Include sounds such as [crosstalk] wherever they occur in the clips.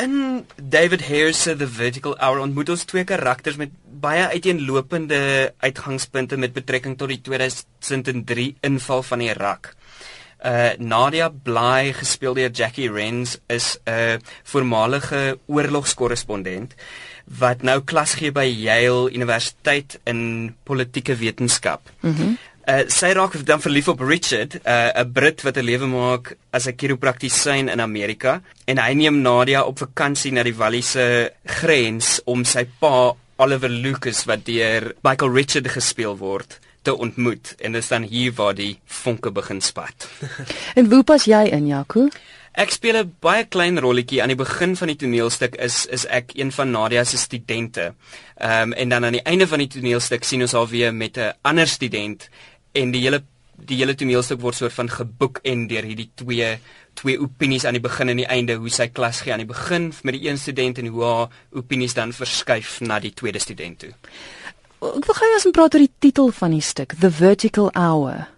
in David Hare se The Vertical Hour ontmoet ons twee karakters met baie uiteenlopende uitgangspunte met betrekking tot die 2003 inval van Irak. Uh Nadia Bly gespeel deur Jackie Rens is 'n voormalige oorlogskorrespondent wat nou klas gee by Yale Universiteit in politieke wetenskap. Mm uh sy raak dan verlief op Richard, 'n uh, Brit wat 'n lewe maak as 'n chiropraktisyn in Amerika en hy neem Nadia op vakansie na die Walliese grens om sy pa Oliver Lucas wat deur Michael Richard gespeel word te ontmoet en dis dan hier waar die vonke begin spat. [laughs] en hoe pas jy in Jaco? Ek speel 'n baie klein rolletjie aan die begin van die toneelstuk is is ek een van Nadia se studente. Ehm um, en dan aan die einde van die toneelstuk sien ons haar weer met 'n ander student en die hele die hele toneelstuk word soort van geboek en deur hierdie twee twee opinies aan die begin en die einde hoe sy klas gee aan die begin met die een student en hoe haar opinies dan verskuif na die tweede student toe. Ek wil gou eens praat oor die titel van die stuk, The Vertical Hour.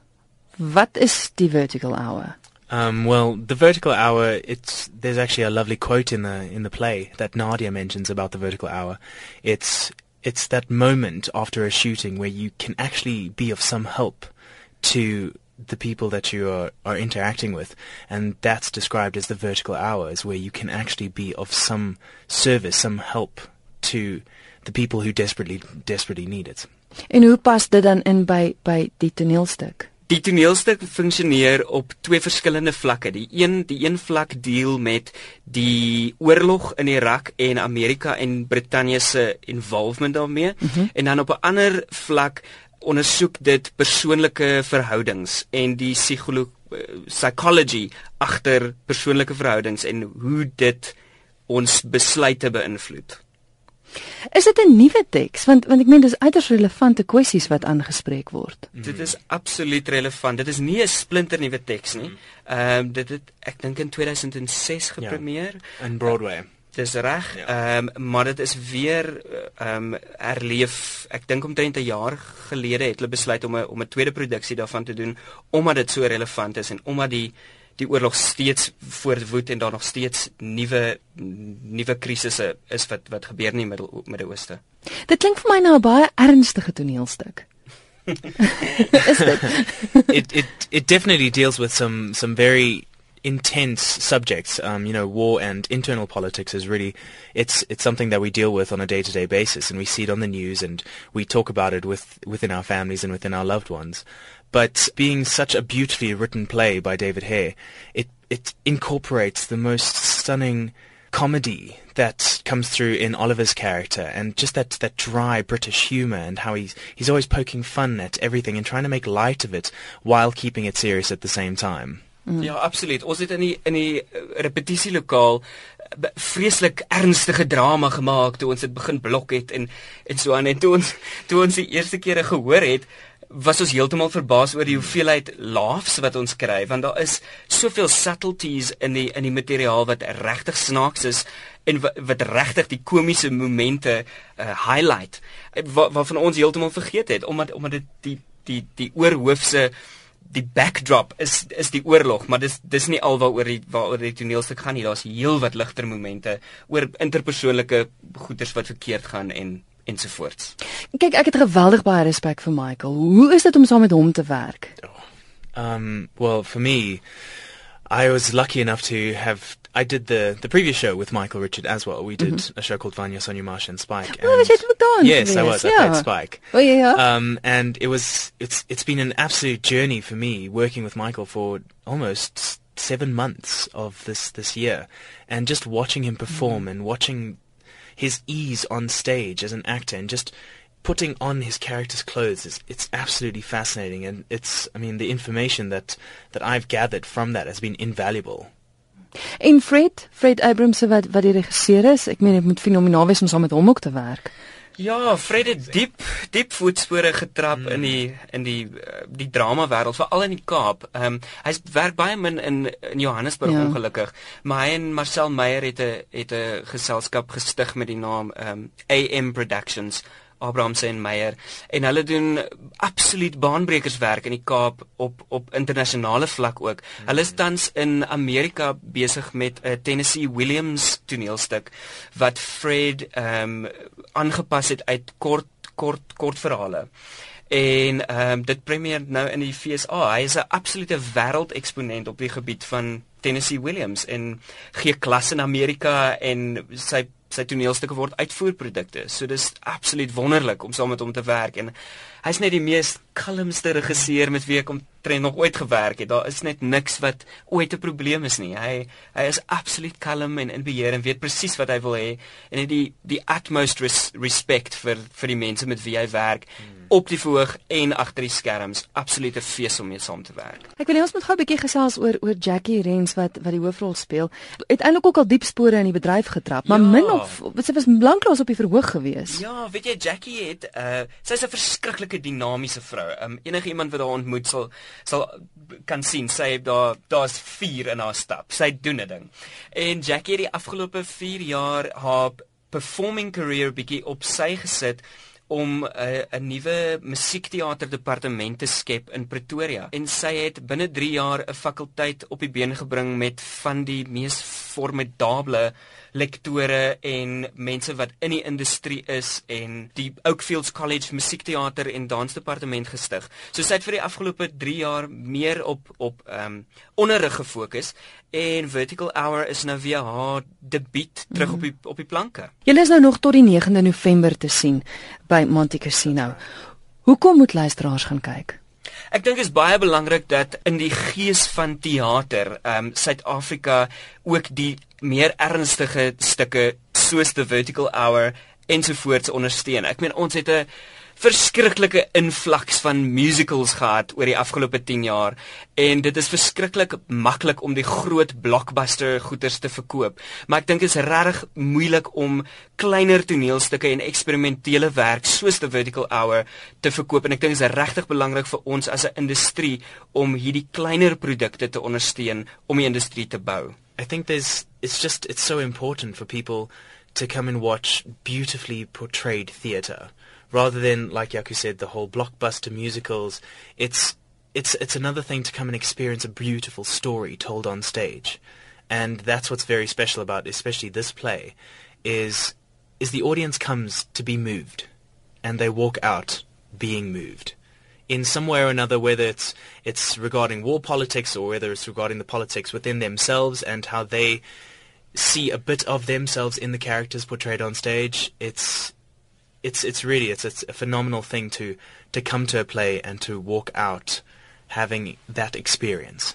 Wat is die Vertical Hour? Um, well, the vertical hour. It's there's actually a lovely quote in the in the play that Nadia mentions about the vertical hour. It's it's that moment after a shooting where you can actually be of some help to the people that you are, are interacting with, and that's described as the vertical hours, where you can actually be of some service, some help to the people who desperately desperately need it. En hoe pas dit dan in by by die toneelstuk? Die toneelstuk funksioneer op twee verskillende vlakke. Die een die een vlak deel met die oorlog in Irak en Amerika en Brittanje se involvement daarmee mm -hmm. en dan op 'n ander vlak ondersoek dit persoonlike verhoudings en die psigolo eh, psychology agter persoonlike verhoudings en hoe dit ons besluite beïnvloed. Is dit 'n nuwe teks? Want want ek meen dis uiters relevante kwessies wat aangespreek word. Mm. Dit is absoluut relevant. Dit is nie 'n splinter nuwe teks nie. Ehm um, dit het ek dink in 2006 ja. gepremier ja, in Broadway. Dis reg. Ja. Ehm ja. um, maar dit is weer ehm um, herleef. Ek dink omtrent 'n jaar gelede het hulle besluit om 'n om 'n tweede produksie daarvan te doen omdat dit so relevant is en omdat die die oorlog steeds voortwoed en daar nog steeds nuwe nuwe krisisse is wat wat gebeur in die middel Midde-Ooste. Dit klink vir my nou 'n baie ernstige toneelstuk. [laughs] is dit? [laughs] it it it definitely deals with some some very intense subjects. Um, you know, war and internal politics is really it's it's something that we deal with on a day-to-day basis, and we see it on the news, and we talk about it with within our families and within our loved ones. But being such a beautifully written play by David Hare, it it incorporates the most stunning comedy that comes through in Oliver's character and just that that dry British humor and how he's he's always poking fun at everything and trying to make light of it while keeping it serious at the same time. Mm. Ja, absoluut. Ons het in die in die repetisielokaal vreeslik ernstige drama gemaak toe ons dit begin blok het en en so aan en toe ons toe ons die eerste keer gehoor het was ons heeltemal verbaas oor die hoeveelheid laughs wat ons kry want daar is soveel subtleties in die in die materiaal wat regtig snaaks is en wat, wat regtig die komiese momente uh, highlight wat waarvan ons heeltemal vergeet het omdat omdat dit die die die oorhoofse die backdrop is is die oorlog maar dis dis nie alwaaroor die waaroor die toneelstuk gaan nie. Daar's heel wat ligter momente oor interpersoonlike goeters wat verkeerd gaan en ensovoorts. Kyk, ek het geweldig baie respek vir Michael. Hoe is dit om saam met hom te werk? Um well, for me I was lucky enough to have I did the the previous show with Michael Richard as well. We did mm-hmm. a show called Vanya Sonia Marsh and Spike. Oh, and oh, yes, I was. Yeah. I played Spike. Oh yeah. Um, and it was it's it's been an absolute journey for me working with Michael for almost seven months of this this year, and just watching him perform mm-hmm. and watching his ease on stage as an actor and just putting on his character's clothes is it's absolutely fascinating and it's I mean the information that that I've gathered from that has been invaluable. En Fred, Fred Abrams wat wat die regisseur is, ek meen dit moet fenomenaal wees om saam met hom ook te werk. Ja, Fred het diep diep voetspore getrap mm. in die in die uh, die drama wêreld, veral in die Kaap. Ehm um, hy werk baie min in in Johannesburg ja. ongelukkig, maar hy en Marcel Meyer het 'n het 'n geselskap gestig met die naam ehm um, AM Productions Abrahamse en Meyer en hulle doen absoluut baanbrekerswerk in die Kaap op op internasionale vlak ook. Hmm. Hulle is tans in Amerika besig met 'n Tennessee Williams toneelstuk wat Fred ehm um, aangepas het uit kort kort kort verhale. En ehm um, dit premier nou in die FSA. Hy is 'n absolute wêreldeksponent op die gebied van Tennessee Williams en gee klas in Amerika en sy sy toneelstukke word uitvoerprodukte. So dis absoluut wonderlik om saam met hom te werk en hy's net die mees kalmste regisseur met wie ek omtrent nog ooit gewerk het. Daar is net niks wat ooit 'n probleem is nie. Hy hy is absoluut kalm en in beheer en weet presies wat hy wil hê en het die die utmost res, respect vir vir die mense met wie hy werk. Hmm op die verhoog en agter die skerms. Absolute fees om mee saam te werk. Ek wil hê ons moet gou 'n bietjie gesels oor oor Jackie Rens wat wat die hoofrol speel. Het eintlik ook al diep spore in die bedryf getrap, maar ja. min of sy was lanklaas op die verhoog gewees. Ja, weet jy Jackie het uh sy's 'n verskriklike dinamiese vrou. Um enige iemand wat haar ontmoet sal sal kan sien sy het daar daar's vuur in haar stap. Sy doen 'n ding. En Jackie het die afgelope 4 jaar haar performing career bietjie op sy gesit om 'n uh, 'n nuwe musiekteaterdepartement te skep in Pretoria en sy het binne 3 jaar 'n fakulteit op die been gebring met van die mees formidable lektore en mense wat in die industrie is en die Oakfields College musiekteater en dansdepartement gestig. So sy het vir die afgelope 3 jaar meer op op ehm um, onderrig gefokus en Vertical Hour is nou weer haar debuut terug mm op die op die planke. Julle is nou nog tot die 9de November te sien by Monte Casino. Hoekom moet luisteraars gaan kyk? Ek dink dit is baie belangrik dat in die gees van teater, ehm um, Suid-Afrika ook die meer ernstige stukke soos The Vertical Hour ensovoorts ondersteun. Ek meen ons het 'n verskriklike invloeks van musicals gehad oor die afgelope 10 jaar en dit is verskriklik maklik om die groot blockbuster goeders te verkoop. Maar ek dink dit is regtig moeilik om kleiner toneelstukke en eksperimentele werk soos The Vertical Hour te verkoop en ek dink dit is regtig belangrik vir ons as 'n industrie om hierdie kleiner produkte te ondersteun om die industrie te bou. I think there's it's just it's so important for people to come and watch beautifully portrayed theatre rather than like Yaku said the whole blockbuster musicals it's it's it's another thing to come and experience a beautiful story told on stage and that's what's very special about especially this play is is the audience comes to be moved and they walk out being moved in some way or another, whether it's it's regarding war politics or whether it's regarding the politics within themselves and how they see a bit of themselves in the characters portrayed on stage. It's it's it's really it's, it's a phenomenal thing to to come to a play and to walk out having that experience.